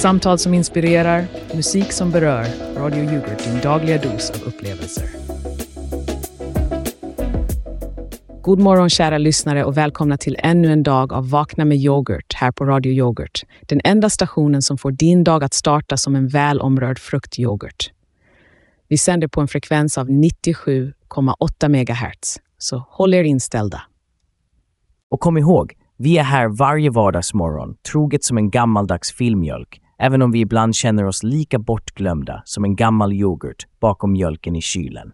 Samtal som inspirerar, musik som berör. Radio Yoghurt, din dagliga dos av upplevelser. God morgon kära lyssnare och välkomna till ännu en dag av Vakna med yoghurt här på Radio Yoghurt. Den enda stationen som får din dag att starta som en välomrörd fruktyoghurt. Vi sänder på en frekvens av 97,8 MHz, så håll er inställda. Och kom ihåg, vi är här varje vardagsmorgon, troget som en gammaldags filmjölk, även om vi ibland känner oss lika bortglömda som en gammal yoghurt bakom mjölken i kylen.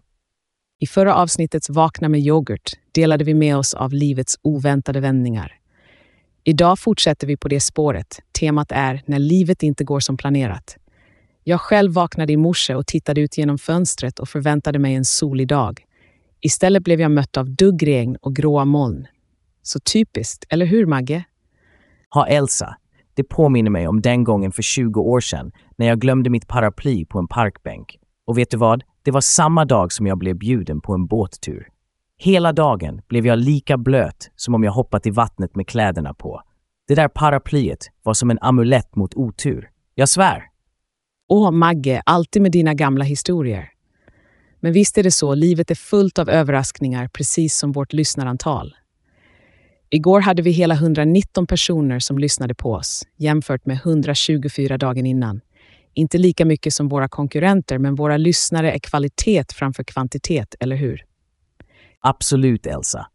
I förra avsnittets Vakna med yoghurt delade vi med oss av livets oväntade vändningar. Idag fortsätter vi på det spåret. Temat är När livet inte går som planerat. Jag själv vaknade i morse och tittade ut genom fönstret och förväntade mig en solig dag. Istället blev jag mött av duggregn och gråa moln. Så typiskt, eller hur Magge? Ha Elsa, det påminner mig om den gången för 20 år sedan när jag glömde mitt paraply på en parkbänk. Och vet du vad? Det var samma dag som jag blev bjuden på en båttur. Hela dagen blev jag lika blöt som om jag hoppat i vattnet med kläderna på. Det där paraplyet var som en amulett mot otur. Jag svär! Åh, Magge, alltid med dina gamla historier. Men visst är det så, livet är fullt av överraskningar, precis som vårt lyssnarantal. Igår hade vi hela 119 personer som lyssnade på oss, jämfört med 124 dagen innan. Inte lika mycket som våra konkurrenter, men våra lyssnare är kvalitet framför kvantitet, eller hur? Absolut, Elsa.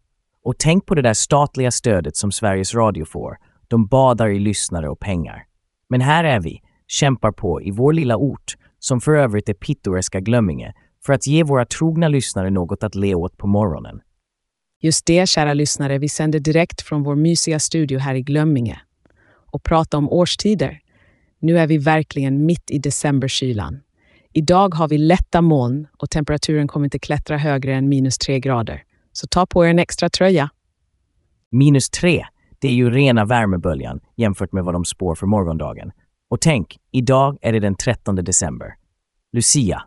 Och tänk på det där statliga stödet som Sveriges Radio får. De badar i lyssnare och pengar. Men här är vi, kämpar på i vår lilla ort, som för övrigt är pittoreska Glömminge, för att ge våra trogna lyssnare något att le åt på morgonen. Just det, kära lyssnare, vi sänder direkt från vår mysiga studio här i Glömminge. Och prata om årstider. Nu är vi verkligen mitt i decemberkylan. Idag har vi lätta moln och temperaturen kommer inte klättra högre än minus tre grader. Så ta på er en extra tröja. Minus tre, det är ju rena värmeböljan jämfört med vad de spår för morgondagen. Och tänk, idag är det den 13 december. Lucia.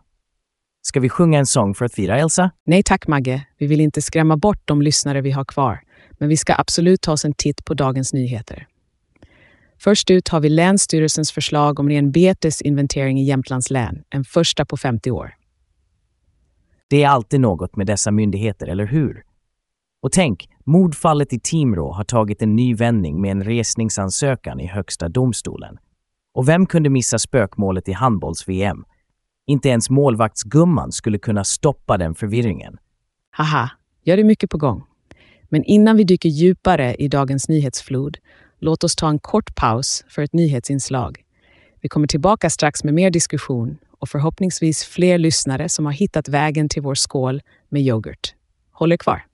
Ska vi sjunga en sång för att fira Elsa? Nej tack Magge, vi vill inte skrämma bort de lyssnare vi har kvar. Men vi ska absolut ta oss en titt på dagens nyheter. Först ut har vi Länsstyrelsens förslag om renbetesinventering i Jämtlands län, en första på 50 år. Det är alltid något med dessa myndigheter, eller hur? Och tänk, mordfallet i Timrå har tagit en ny vändning med en resningsansökan i Högsta domstolen. Och vem kunde missa spökmålet i handbolls-VM? Inte ens målvaktsgumman skulle kunna stoppa den förvirringen. Haha, gör det mycket på gång. Men innan vi dyker djupare i dagens nyhetsflod, låt oss ta en kort paus för ett nyhetsinslag. Vi kommer tillbaka strax med mer diskussion och förhoppningsvis fler lyssnare som har hittat vägen till vår skål med yoghurt. Håll er kvar.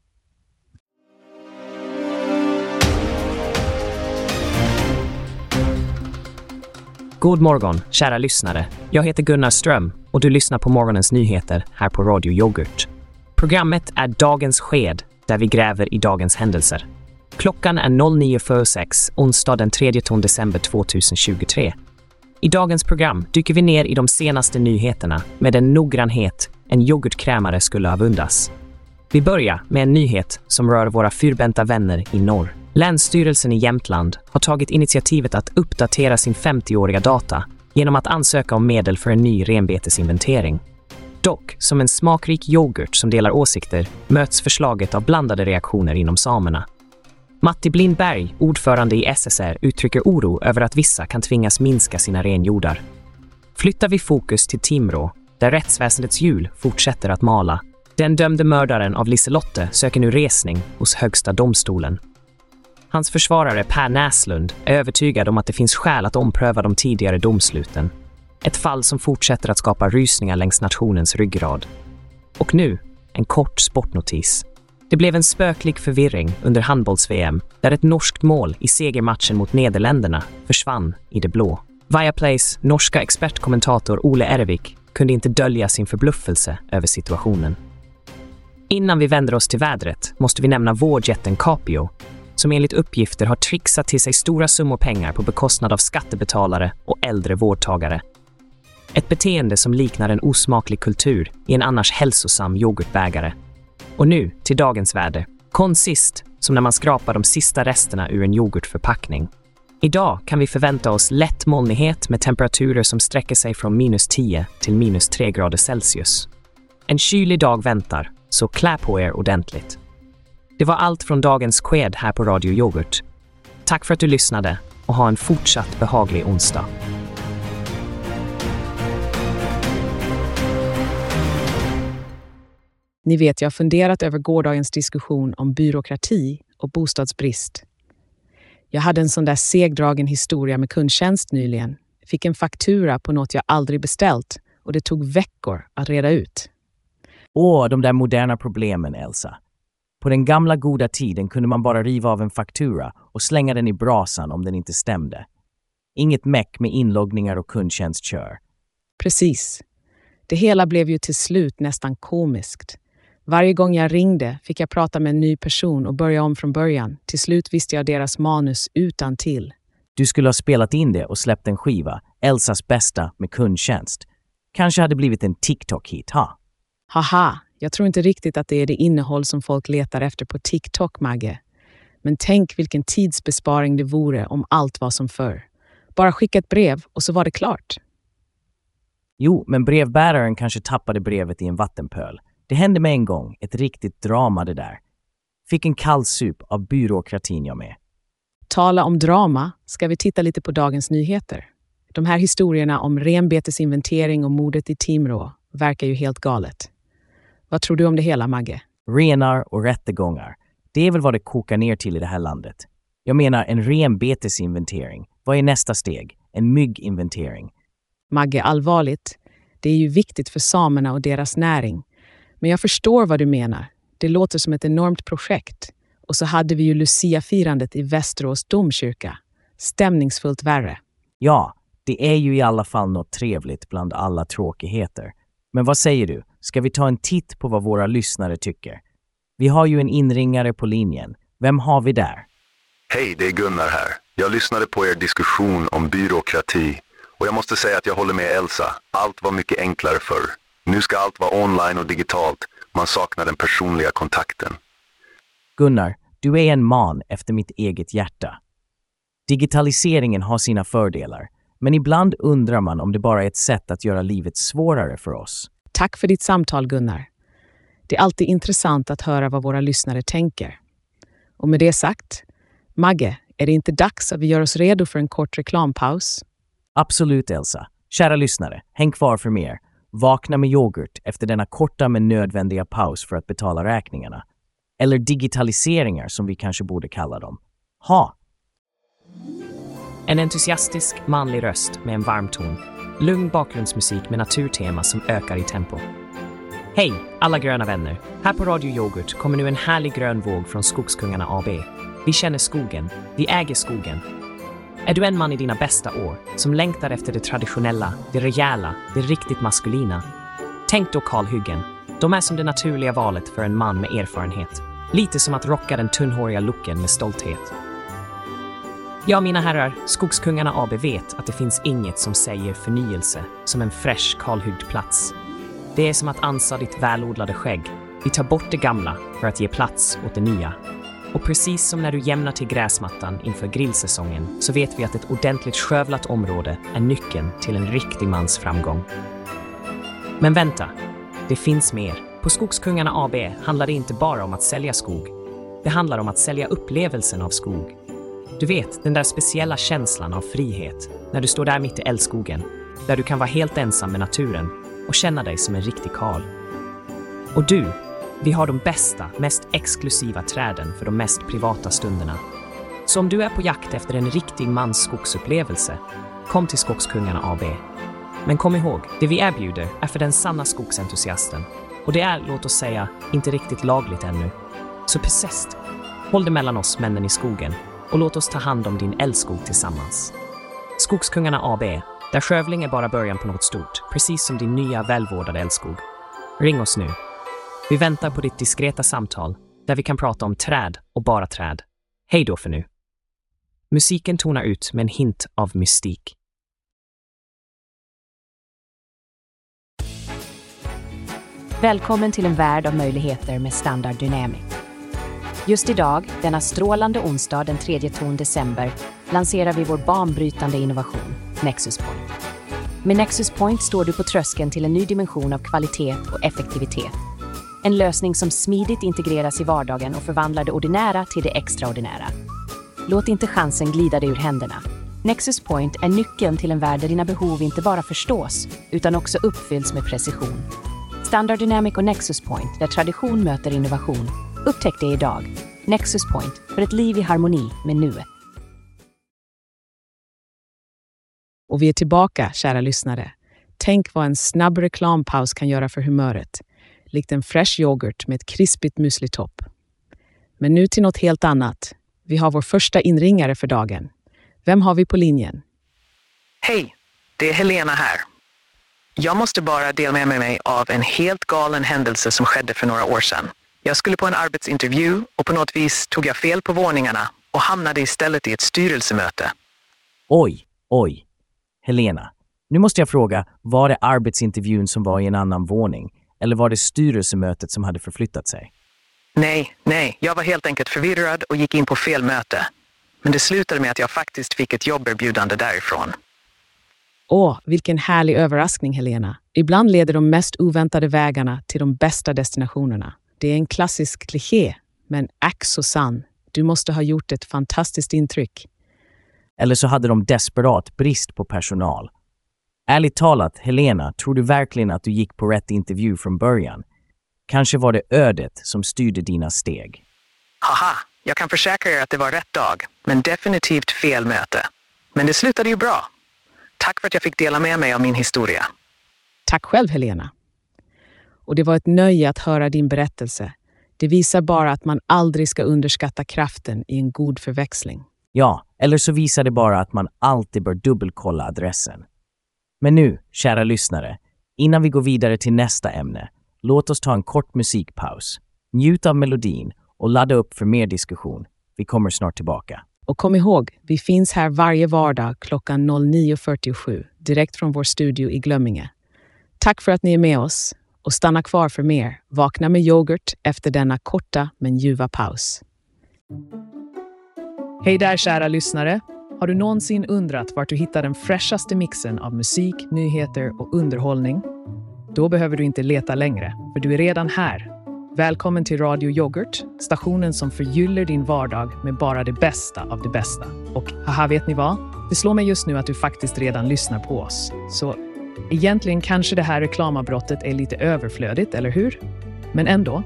God morgon, kära lyssnare. Jag heter Gunnar Ström och du lyssnar på morgonens nyheter här på Radio Yoghurt. Programmet är Dagens sked, där vi gräver i dagens händelser. Klockan är 09.46 onsdag den 3 december 2023. I dagens program dyker vi ner i de senaste nyheterna med den noggrannhet en yoghurtkrämare skulle avundas. Vi börjar med en nyhet som rör våra fyrbenta vänner i norr. Länsstyrelsen i Jämtland har tagit initiativet att uppdatera sin 50-åriga data genom att ansöka om medel för en ny renbetesinventering. Dock, som en smakrik yoghurt som delar åsikter, möts förslaget av blandade reaktioner inom samerna. Matti Blindberg, ordförande i SSR, uttrycker oro över att vissa kan tvingas minska sina renjordar. Flyttar vi fokus till Timrå, där rättsväsendets hjul fortsätter att mala. Den dömde mördaren av Liselotte söker nu resning hos Högsta domstolen. Hans försvarare Per Näslund är övertygad om att det finns skäl att ompröva de tidigare domsluten. Ett fall som fortsätter att skapa rysningar längs nationens ryggrad. Och nu, en kort sportnotis. Det blev en spöklik förvirring under handbolls-VM där ett norskt mål i segermatchen mot Nederländerna försvann i det blå. Viaplays norska expertkommentator Ole Ervik kunde inte dölja sin förbluffelse över situationen. Innan vi vänder oss till vädret måste vi nämna vårdjätten Capio som enligt uppgifter har trixat till sig stora summor pengar på bekostnad av skattebetalare och äldre vårdtagare. Ett beteende som liknar en osmaklig kultur i en annars hälsosam yoghurtbägare. Och nu till dagens väder. Konsist, som när man skrapar de sista resterna ur en yoghurtförpackning. Idag kan vi förvänta oss lätt molnighet med temperaturer som sträcker sig från minus 10 till minus 3 grader Celsius. En kylig dag väntar, så klä på er ordentligt. Det var allt från dagens sked här på Radio Yoghurt. Tack för att du lyssnade och ha en fortsatt behaglig onsdag. Ni vet, jag har funderat över gårdagens diskussion om byråkrati och bostadsbrist. Jag hade en sån där segdragen historia med kundtjänst nyligen. Fick en faktura på något jag aldrig beställt och det tog veckor att reda ut. Åh, de där moderna problemen, Elsa. På den gamla goda tiden kunde man bara riva av en faktura och slänga den i brasan om den inte stämde. Inget meck med inloggningar och kundtjänstkör. Precis. Det hela blev ju till slut nästan komiskt. Varje gång jag ringde fick jag prata med en ny person och börja om från början. Till slut visste jag deras manus utan till. Du skulle ha spelat in det och släppt en skiva, Elsas bästa med kundtjänst. Kanske hade blivit en TikTok-hit, ha? Haha, jag tror inte riktigt att det är det innehåll som folk letar efter på TikTok, Magge. Men tänk vilken tidsbesparing det vore om allt var som förr. Bara skicka ett brev och så var det klart. Jo, men brevbäraren kanske tappade brevet i en vattenpöl. Det hände mig en gång, ett riktigt drama det där. Fick en kall sup av byråkratin jag med. Tala om drama ska vi titta lite på dagens nyheter. De här historierna om renbetesinventering och mordet i Timrå verkar ju helt galet. Vad tror du om det hela, Magge? Renar och rättegångar. Det är väl vad det kokar ner till i det här landet. Jag menar en renbetesinventering. Vad är nästa steg? En mygginventering. Magge, allvarligt. Det är ju viktigt för samerna och deras näring. Men jag förstår vad du menar. Det låter som ett enormt projekt. Och så hade vi ju Lucia-firandet i Västerås domkyrka. Stämningsfullt värre. Ja, det är ju i alla fall något trevligt bland alla tråkigheter. Men vad säger du? Ska vi ta en titt på vad våra lyssnare tycker? Vi har ju en inringare på linjen. Vem har vi där? Hej, det är Gunnar här. Jag lyssnade på er diskussion om byråkrati och jag måste säga att jag håller med Elsa. Allt var mycket enklare förr. Nu ska allt vara online och digitalt. Man saknar den personliga kontakten. Gunnar, du är en man efter mitt eget hjärta. Digitaliseringen har sina fördelar, men ibland undrar man om det bara är ett sätt att göra livet svårare för oss. Tack för ditt samtal, Gunnar. Det är alltid intressant att höra vad våra lyssnare tänker. Och med det sagt, Magge, är det inte dags att vi gör oss redo för en kort reklampaus? Absolut, Elsa. Kära lyssnare, häng kvar för mer. Vakna med yoghurt efter denna korta men nödvändiga paus för att betala räkningarna. Eller digitaliseringar som vi kanske borde kalla dem. Ha! En entusiastisk manlig röst med en varm ton. Lugn bakgrundsmusik med naturtema som ökar i tempo. Hej, alla gröna vänner! Här på Radio Yoghurt kommer nu en härlig grön våg från Skogskungarna AB. Vi känner skogen, vi äger skogen. Är du en man i dina bästa år som längtar efter det traditionella, det rejäla, det riktigt maskulina? Tänk då kalhyggen. De är som det naturliga valet för en man med erfarenhet. Lite som att rocka den tunnhåriga looken med stolthet. Ja, mina herrar, Skogskungarna AB vet att det finns inget som säger förnyelse som en fräsch kalhyggd plats. Det är som att ansa ditt välodlade skägg. Vi tar bort det gamla för att ge plats åt det nya. Och precis som när du jämnar till gräsmattan inför grillsäsongen så vet vi att ett ordentligt skövlat område är nyckeln till en riktig mans framgång. Men vänta, det finns mer. På Skogskungarna AB handlar det inte bara om att sälja skog. Det handlar om att sälja upplevelsen av skog. Du vet, den där speciella känslan av frihet när du står där mitt i älskogen, där du kan vara helt ensam med naturen och känna dig som en riktig karl. Och du, vi har de bästa, mest exklusiva träden för de mest privata stunderna. Så om du är på jakt efter en riktig mans skogsupplevelse, kom till Skogskungarna AB. Men kom ihåg, det vi erbjuder är för den sanna skogsentusiasten. Och det är, låt oss säga, inte riktigt lagligt ännu. Så persist, håll det mellan oss männen i skogen och låt oss ta hand om din älskog tillsammans. Skogskungarna AB, där skövling är bara början på något stort, precis som din nya välvårdade älskog. Ring oss nu. Vi väntar på ditt diskreta samtal där vi kan prata om träd och bara träd. Hej då för nu. Musiken tonar ut med en hint av mystik. Välkommen till en värld av möjligheter med Standard Dynamic. Just idag, denna strålande onsdag den 3 ton december, lanserar vi vår banbrytande innovation, Nexus Point. Med Nexus Point står du på tröskeln till en ny dimension av kvalitet och effektivitet. En lösning som smidigt integreras i vardagen och förvandlar det ordinära till det extraordinära. Låt inte chansen glida dig ur händerna. Nexus Point är nyckeln till en värld där dina behov inte bara förstås, utan också uppfylls med precision. Standard Dynamic och Nexus Point, där tradition möter innovation. Upptäck det idag. Nexus Point, för ett liv i harmoni med nuet. Och vi är tillbaka, kära lyssnare. Tänk vad en snabb reklampaus kan göra för humöret. Likt en fresh yoghurt med ett krispigt müslitopp. Men nu till något helt annat. Vi har vår första inringare för dagen. Vem har vi på linjen? Hej, det är Helena här. Jag måste bara dela med mig av en helt galen händelse som skedde för några år sedan. Jag skulle på en arbetsintervju och på något vis tog jag fel på våningarna och hamnade istället i ett styrelsemöte. Oj, oj. Helena, nu måste jag fråga, var det arbetsintervjun som var i en annan våning? Eller var det styrelsemötet som hade förflyttat sig? Nej, nej, jag var helt enkelt förvirrad och gick in på fel möte. Men det slutade med att jag faktiskt fick ett jobberbjudande därifrån. Åh, vilken härlig överraskning, Helena. Ibland leder de mest oväntade vägarna till de bästa destinationerna. Det är en klassisk kliché, men ack så sann. Du måste ha gjort ett fantastiskt intryck. Eller så hade de desperat brist på personal. Ärligt talat, Helena, tror du verkligen att du gick på rätt intervju från början? Kanske var det ödet som styrde dina steg. Haha, jag kan försäkra er att det var rätt dag, men definitivt fel möte. Men det slutade ju bra. Tack för att jag fick dela med mig av min historia. Tack själv, Helena. Och det var ett nöje att höra din berättelse. Det visar bara att man aldrig ska underskatta kraften i en god förväxling. Ja, eller så visar det bara att man alltid bör dubbelkolla adressen. Men nu, kära lyssnare, innan vi går vidare till nästa ämne, låt oss ta en kort musikpaus. Njut av melodin och ladda upp för mer diskussion. Vi kommer snart tillbaka. Och kom ihåg, vi finns här varje vardag klockan 09.47 direkt från vår studio i Glömminge. Tack för att ni är med oss och stanna kvar för mer Vakna med yoghurt efter denna korta men ljuva paus. Hej där kära lyssnare! Har du någonsin undrat vart du hittar den fräschaste mixen av musik, nyheter och underhållning? Då behöver du inte leta längre, för du är redan här. Välkommen till Radio Yoghurt, stationen som förgyller din vardag med bara det bästa av det bästa. Och haha, vet ni vad? Det slår mig just nu att du faktiskt redan lyssnar på oss. Så egentligen kanske det här reklamavbrottet är lite överflödigt, eller hur? Men ändå.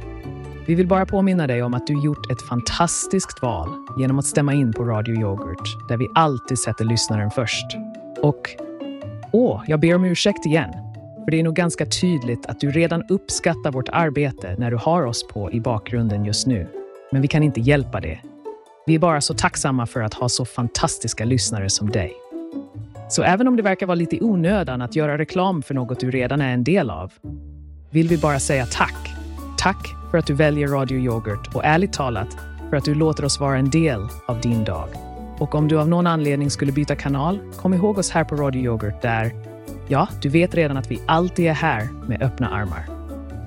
Vi vill bara påminna dig om att du gjort ett fantastiskt val genom att stämma in på Radio Yoghurt, där vi alltid sätter lyssnaren först. Och åh, jag ber om ursäkt igen. För det är nog ganska tydligt att du redan uppskattar vårt arbete när du har oss på i bakgrunden just nu. Men vi kan inte hjälpa det. Vi är bara så tacksamma för att ha så fantastiska lyssnare som dig. Så även om det verkar vara lite i onödan att göra reklam för något du redan är en del av, vill vi bara säga tack. Tack för att du väljer Radio Yoghurt och ärligt talat för att du låter oss vara en del av din dag. Och om du av någon anledning skulle byta kanal, kom ihåg oss här på Radio Yoghurt där, ja, du vet redan att vi alltid är här med öppna armar.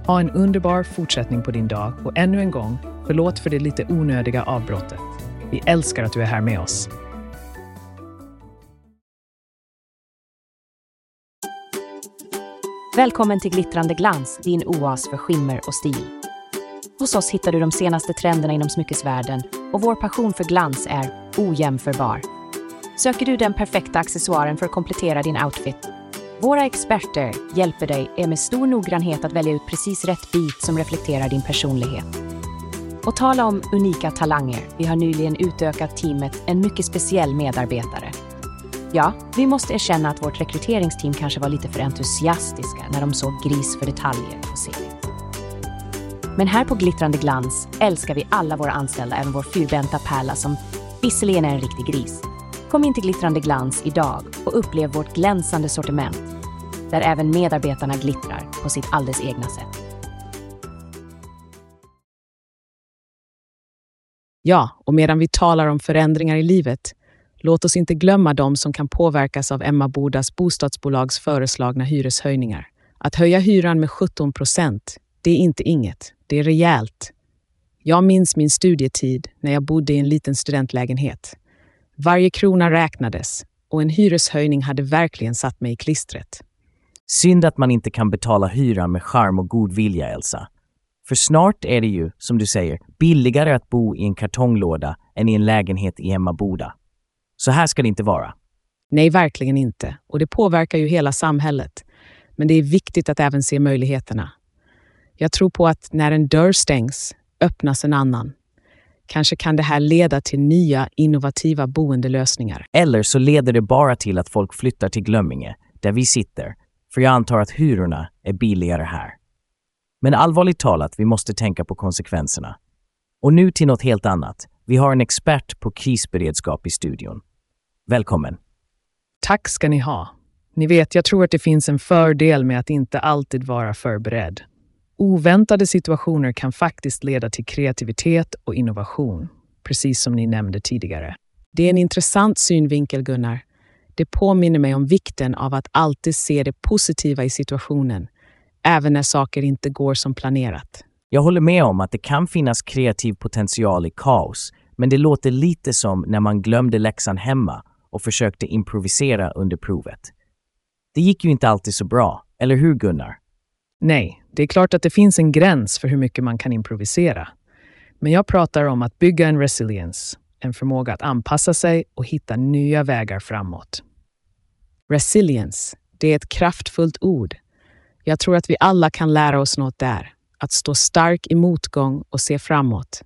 Ha en underbar fortsättning på din dag och ännu en gång, förlåt för det lite onödiga avbrottet. Vi älskar att du är här med oss. Välkommen till Glittrande glans, din oas för skimmer och stil. Hos oss hittar du de senaste trenderna inom smyckesvärlden och vår passion för glans är ojämförbar. Söker du den perfekta accessoaren för att komplettera din outfit? Våra experter hjälper dig är med stor noggrannhet att välja ut precis rätt bit som reflekterar din personlighet. Och tala om unika talanger. Vi har nyligen utökat teamet en mycket speciell medarbetare. Ja, vi måste erkänna att vårt rekryteringsteam kanske var lite för entusiastiska när de såg gris för detaljer på CV. Men här på Glittrande Glans älskar vi alla våra anställda, även vår fyrbenta pärla som visserligen är en riktig gris. Kom in till Glittrande Glans idag och upplev vårt glänsande sortiment, där även medarbetarna glittrar på sitt alldeles egna sätt. Ja, och medan vi talar om förändringar i livet, låt oss inte glömma de som kan påverkas av Emma Bodas bostadsbolags föreslagna hyreshöjningar. Att höja hyran med 17 procent, det är inte inget, det är rejält. Jag minns min studietid när jag bodde i en liten studentlägenhet. Varje krona räknades och en hyreshöjning hade verkligen satt mig i klistret. Synd att man inte kan betala hyran med charm och god vilja, Elsa. För snart är det ju, som du säger, billigare att bo i en kartonglåda än i en lägenhet i Emmaboda. Så här ska det inte vara. Nej, verkligen inte. Och det påverkar ju hela samhället. Men det är viktigt att även se möjligheterna. Jag tror på att när en dörr stängs öppnas en annan. Kanske kan det här leda till nya innovativa boendelösningar. Eller så leder det bara till att folk flyttar till Glömminge, där vi sitter, för jag antar att hyrorna är billigare här. Men allvarligt talat, vi måste tänka på konsekvenserna. Och nu till något helt annat. Vi har en expert på krisberedskap i studion. Välkommen! Tack ska ni ha. Ni vet, jag tror att det finns en fördel med att inte alltid vara förberedd. Oväntade situationer kan faktiskt leda till kreativitet och innovation, precis som ni nämnde tidigare. Det är en intressant synvinkel, Gunnar. Det påminner mig om vikten av att alltid se det positiva i situationen, även när saker inte går som planerat. Jag håller med om att det kan finnas kreativ potential i kaos, men det låter lite som när man glömde läxan hemma och försökte improvisera under provet. Det gick ju inte alltid så bra, eller hur Gunnar? Nej, det är klart att det finns en gräns för hur mycket man kan improvisera. Men jag pratar om att bygga en resilience, en förmåga att anpassa sig och hitta nya vägar framåt. Resilience, det är ett kraftfullt ord. Jag tror att vi alla kan lära oss något där. Att stå stark i motgång och se framåt.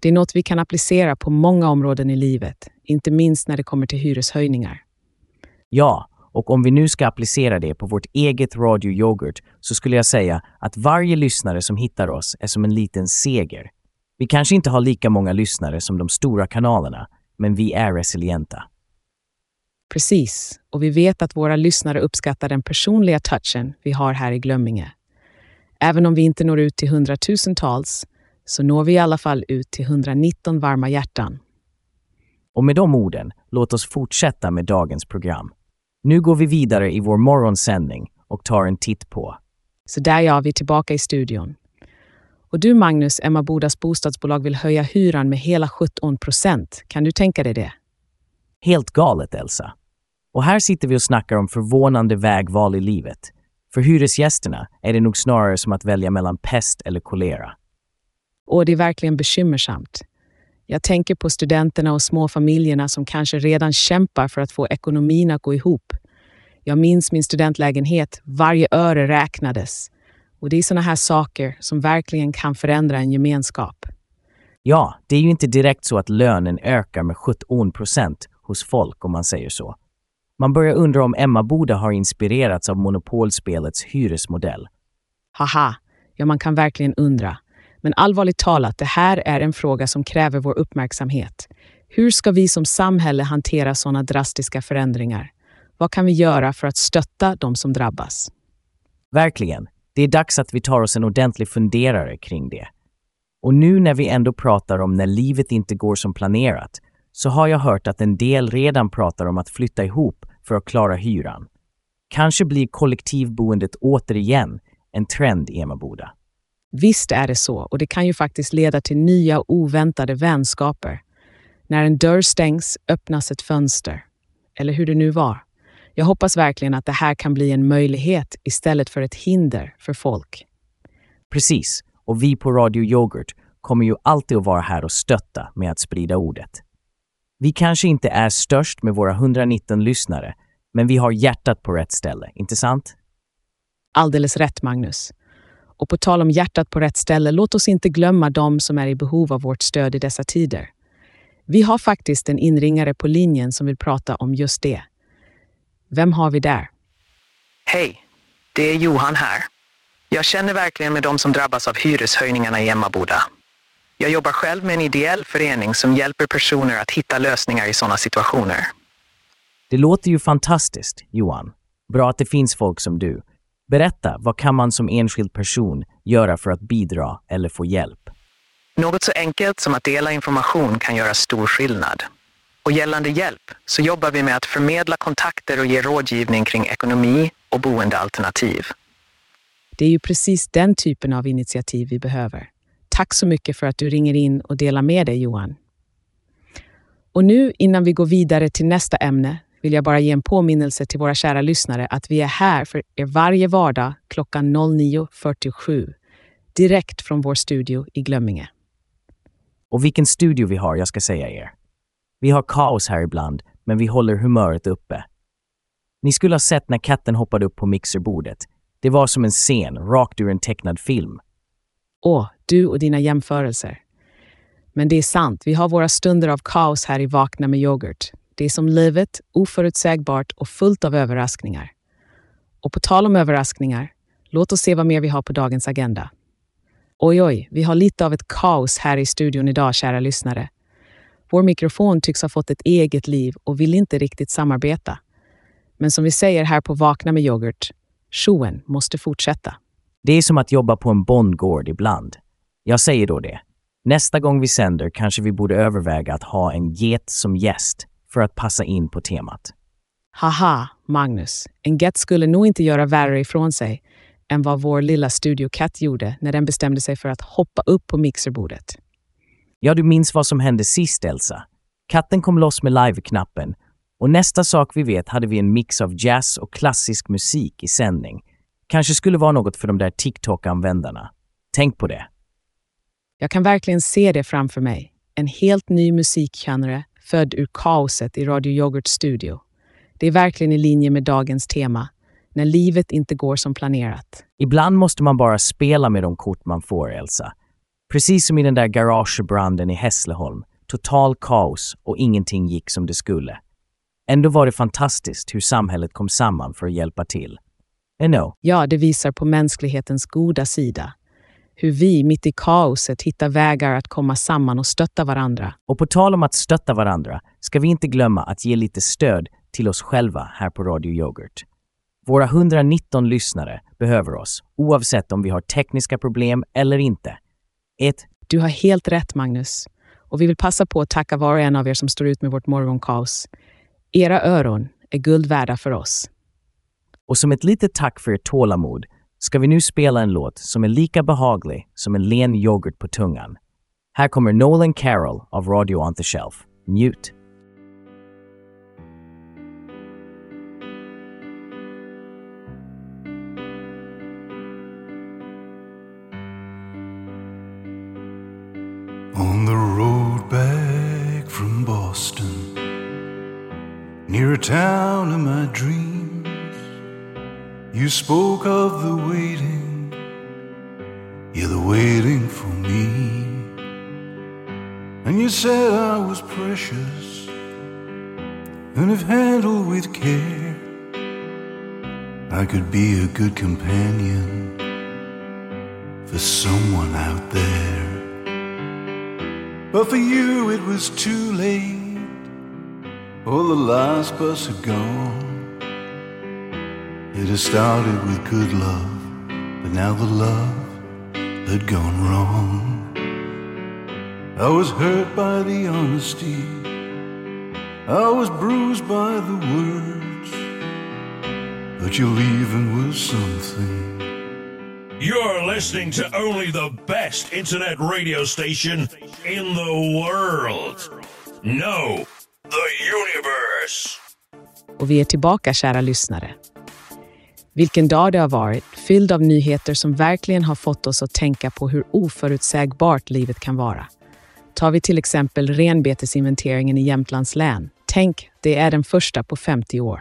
Det är något vi kan applicera på många områden i livet, inte minst när det kommer till hyreshöjningar. Ja, och om vi nu ska applicera det på vårt eget Radio Yoghurt så skulle jag säga att varje lyssnare som hittar oss är som en liten seger. Vi kanske inte har lika många lyssnare som de stora kanalerna, men vi är resilienta. Precis, och vi vet att våra lyssnare uppskattar den personliga touchen vi har här i Glömminge. Även om vi inte når ut till hundratusentals så når vi i alla fall ut till 119 varma hjärtan. Och med de orden, låt oss fortsätta med dagens program. Nu går vi vidare i vår morgonsändning och tar en titt på Så där ja, vi är tillbaka i studion. Och du Magnus, Emma Bodas bostadsbolag vill höja hyran med hela 17 procent. Kan du tänka dig det? Helt galet, Elsa. Och här sitter vi och snackar om förvånande vägval i livet. För hyresgästerna är det nog snarare som att välja mellan pest eller kolera. Och det är verkligen bekymmersamt. Jag tänker på studenterna och småfamiljerna som kanske redan kämpar för att få ekonomin att gå ihop. Jag minns min studentlägenhet, varje öre räknades. Och det är sådana här saker som verkligen kan förändra en gemenskap. Ja, det är ju inte direkt så att lönen ökar med 17 procent hos folk om man säger så. Man börjar undra om Emma Boda har inspirerats av monopolspelets hyresmodell. Haha, ja man kan verkligen undra. Men allvarligt talat, det här är en fråga som kräver vår uppmärksamhet. Hur ska vi som samhälle hantera sådana drastiska förändringar? Vad kan vi göra för att stötta de som drabbas? Verkligen. Det är dags att vi tar oss en ordentlig funderare kring det. Och nu när vi ändå pratar om när livet inte går som planerat så har jag hört att en del redan pratar om att flytta ihop för att klara hyran. Kanske blir kollektivboendet återigen en trend i Emmaboda. Visst är det så, och det kan ju faktiskt leda till nya oväntade vänskaper. När en dörr stängs öppnas ett fönster. Eller hur det nu var. Jag hoppas verkligen att det här kan bli en möjlighet istället för ett hinder för folk. Precis, och vi på Radio Yoghurt kommer ju alltid att vara här och stötta med att sprida ordet. Vi kanske inte är störst med våra 119 lyssnare, men vi har hjärtat på rätt ställe, inte sant? Alldeles rätt, Magnus. Och på tal om hjärtat på rätt ställe, låt oss inte glömma dem som är i behov av vårt stöd i dessa tider. Vi har faktiskt en inringare på linjen som vill prata om just det. Vem har vi där? Hej, det är Johan här. Jag känner verkligen med de som drabbas av hyreshöjningarna i Emmaboda. Jag jobbar själv med en ideell förening som hjälper personer att hitta lösningar i sådana situationer. Det låter ju fantastiskt, Johan. Bra att det finns folk som du. Berätta, vad kan man som enskild person göra för att bidra eller få hjälp? Något så enkelt som att dela information kan göra stor skillnad. Och gällande hjälp så jobbar vi med att förmedla kontakter och ge rådgivning kring ekonomi och boendealternativ. Det är ju precis den typen av initiativ vi behöver. Tack så mycket för att du ringer in och delar med dig, Johan. Och nu, innan vi går vidare till nästa ämne, vill jag bara ge en påminnelse till våra kära lyssnare att vi är här för er varje vardag klockan 09.47 direkt från vår studio i Glömminge. Och vilken studio vi har, jag ska säga er. Vi har kaos här ibland, men vi håller humöret uppe. Ni skulle ha sett när katten hoppade upp på mixerbordet. Det var som en scen, rakt ur en tecknad film. Åh, du och dina jämförelser. Men det är sant, vi har våra stunder av kaos här i Vakna med yoghurt. Det är som livet, oförutsägbart och fullt av överraskningar. Och på tal om överraskningar, låt oss se vad mer vi har på dagens agenda. Oj, oj, vi har lite av ett kaos här i studion idag, kära lyssnare. Vår mikrofon tycks ha fått ett eget liv och vill inte riktigt samarbeta. Men som vi säger här på Vakna med yoghurt, showen måste fortsätta. Det är som att jobba på en bondgård ibland. Jag säger då det. Nästa gång vi sänder kanske vi borde överväga att ha en get som gäst för att passa in på temat. Haha, Magnus. En get skulle nog inte göra värre ifrån sig än vad vår lilla studiokatt gjorde när den bestämde sig för att hoppa upp på mixerbordet. Ja, du minns vad som hände sist, Elsa. Katten kom loss med live-knappen och nästa sak vi vet hade vi en mix av jazz och klassisk musik i sändning. Kanske skulle vara något för de där TikTok-användarna. Tänk på det. Jag kan verkligen se det framför mig. En helt ny musikgenre född ur kaoset i Radio Yoghurts studio. Det är verkligen i linje med dagens tema, när livet inte går som planerat. Ibland måste man bara spela med de kort man får, Elsa. Precis som i den där garagebranden i Hässleholm. Total kaos och ingenting gick som det skulle. Ändå var det fantastiskt hur samhället kom samman för att hjälpa till. Know. Ja, det visar på mänsklighetens goda sida. Hur vi, mitt i kaoset, hittar vägar att komma samman och stötta varandra. Och på tal om att stötta varandra ska vi inte glömma att ge lite stöd till oss själva här på Radio Yoghurt. Våra 119 lyssnare behöver oss, oavsett om vi har tekniska problem eller inte. Ett, Du har helt rätt, Magnus. Och vi vill passa på att tacka var och en av er som står ut med vårt morgonkaos. Era öron är guld värda för oss. och som ett litet tack för ert tålamod ska vi nu spela en låt som är lika behaglig som en len yoghurt på tungan. Här kommer Nolan Carroll av Radio on the Shelf. Njut! You spoke of the waiting, yeah, the waiting for me. And you said I was precious, and if handled with care, I could be a good companion for someone out there. But for you it was too late. Oh, the last bus had gone. It had started with good love, but now the love had gone wrong. I was hurt by the honesty. I was bruised by the words. But your leaving was something. You're listening to only the best internet radio station in the world. No, the universe. Och vi är tillbaka, kära lyssnare. Vilken dag det har varit, fylld av nyheter som verkligen har fått oss att tänka på hur oförutsägbart livet kan vara. Tar vi till exempel renbetesinventeringen i Jämtlands län. Tänk, det är den första på 50 år.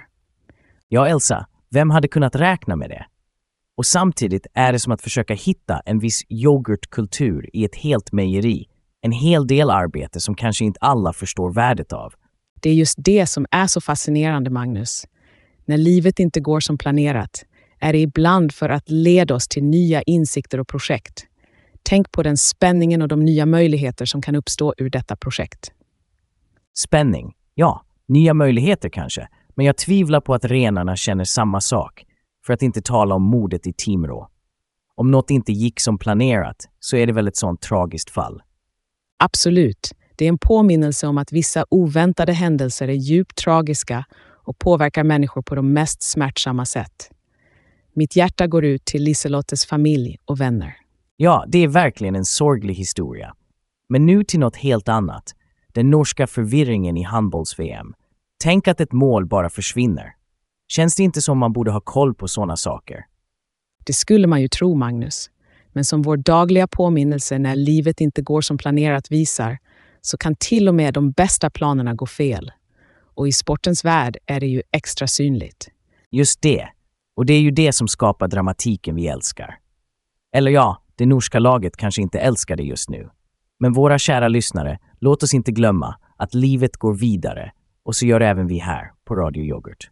Ja, Elsa, vem hade kunnat räkna med det? Och samtidigt är det som att försöka hitta en viss yoghurtkultur i ett helt mejeri. En hel del arbete som kanske inte alla förstår värdet av. Det är just det som är så fascinerande, Magnus. När livet inte går som planerat är det ibland för att leda oss till nya insikter och projekt. Tänk på den spänningen och de nya möjligheter som kan uppstå ur detta projekt. Spänning, ja, nya möjligheter kanske, men jag tvivlar på att renarna känner samma sak, för att inte tala om mordet i Timrå. Om något inte gick som planerat så är det väl ett sånt tragiskt fall. Absolut, det är en påminnelse om att vissa oväntade händelser är djupt tragiska och påverkar människor på de mest smärtsamma sätt. Mitt hjärta går ut till Liselottes familj och vänner. Ja, det är verkligen en sorglig historia. Men nu till något helt annat. Den norska förvirringen i handbolls-VM. Tänk att ett mål bara försvinner. Känns det inte som man borde ha koll på sådana saker? Det skulle man ju tro, Magnus. Men som vår dagliga påminnelse när livet inte går som planerat visar, så kan till och med de bästa planerna gå fel. Och i sportens värld är det ju extra synligt. Just det. Och det är ju det som skapar dramatiken vi älskar. Eller ja, det norska laget kanske inte älskar det just nu. Men våra kära lyssnare, låt oss inte glömma att livet går vidare och så gör även vi här på Radio Yoghurt.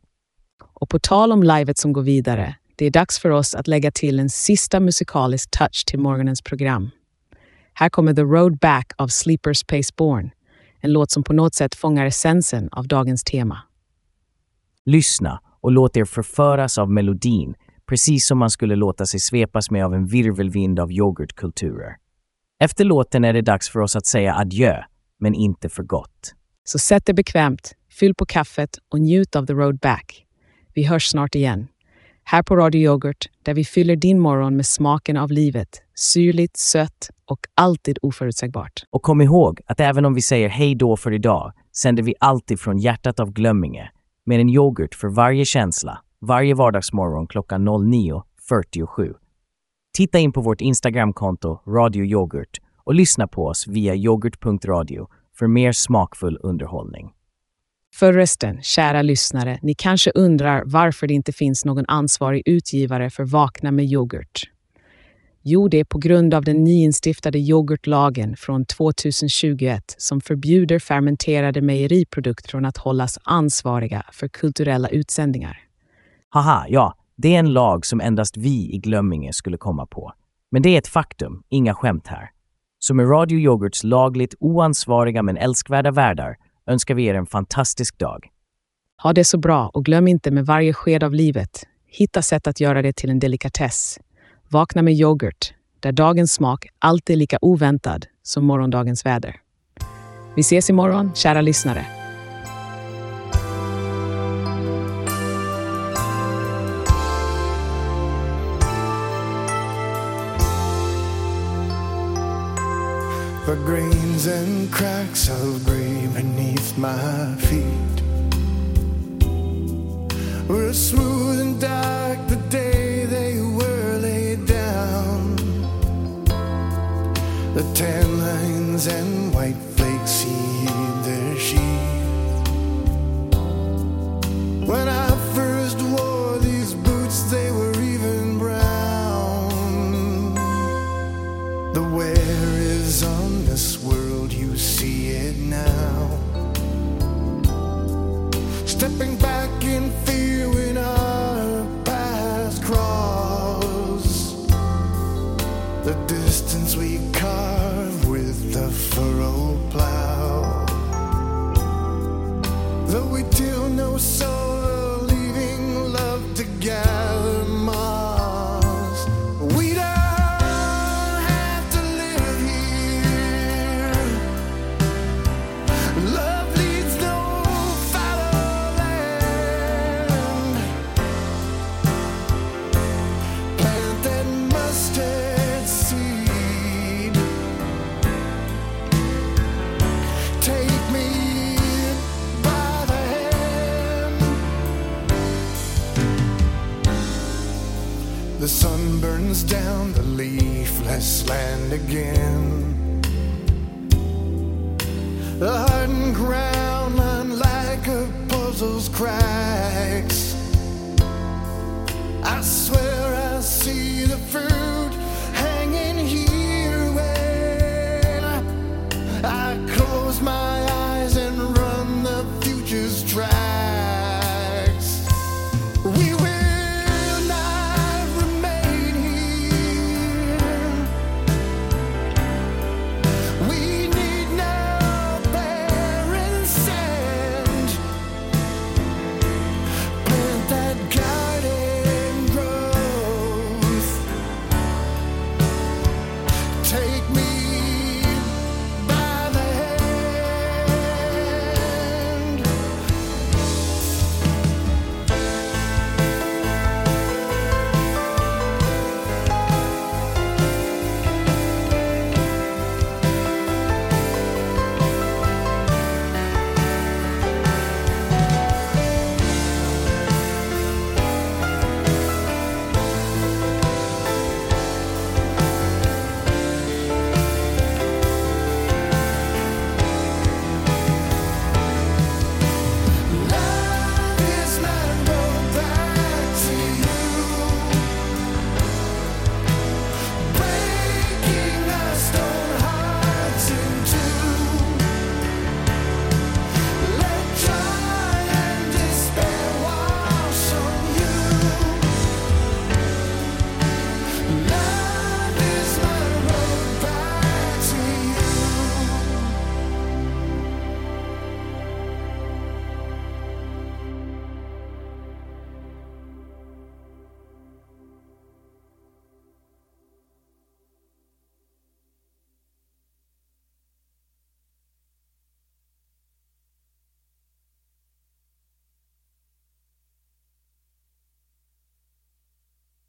Och på tal om livet som går vidare, det är dags för oss att lägga till en sista musikalisk touch till morgonens program. Här kommer The Road Back av Sleepers Pace Born, en låt som på något sätt fångar essensen av dagens tema. Lyssna och låt er förföras av melodin, precis som man skulle låta sig svepas med av en virvelvind av yoghurtkulturer. Efter låten är det dags för oss att säga adjö, men inte för gott. Så sätt dig bekvämt, fyll på kaffet och njut av The Road Back. Vi hörs snart igen. Här på Radio Yoghurt, där vi fyller din morgon med smaken av livet. Syrligt, sött och alltid oförutsägbart. Och kom ihåg att även om vi säger hej då för idag sänder vi alltid från hjärtat av Glömminge med en yoghurt för varje känsla, varje vardagsmorgon klockan 09.47. Titta in på vårt Instagramkonto Radio Yoghurt och lyssna på oss via yoghurt.radio för mer smakfull underhållning. Förresten, kära lyssnare, ni kanske undrar varför det inte finns någon ansvarig utgivare för Vakna med yoghurt. Jo, det är på grund av den nyinstiftade yoghurtlagen från 2021 som förbjuder fermenterade mejeriprodukter från att hållas ansvariga för kulturella utsändningar. Haha, ja, det är en lag som endast vi i Glömminge skulle komma på. Men det är ett faktum, inga skämt här. Så med Radio Yoghurts lagligt oansvariga men älskvärda värdar önskar vi er en fantastisk dag. Ha det så bra och glöm inte med varje sked av livet, hitta sätt att göra det till en delikatess. Vakna med yoghurt, där dagens smak alltid är lika oväntad som morgondagens väder. Vi ses imorgon, kära lyssnare. The grains and cracks of grey beneath my feet were smooth and dark the day The tan lines and white the furrow plow. Though we till no soul,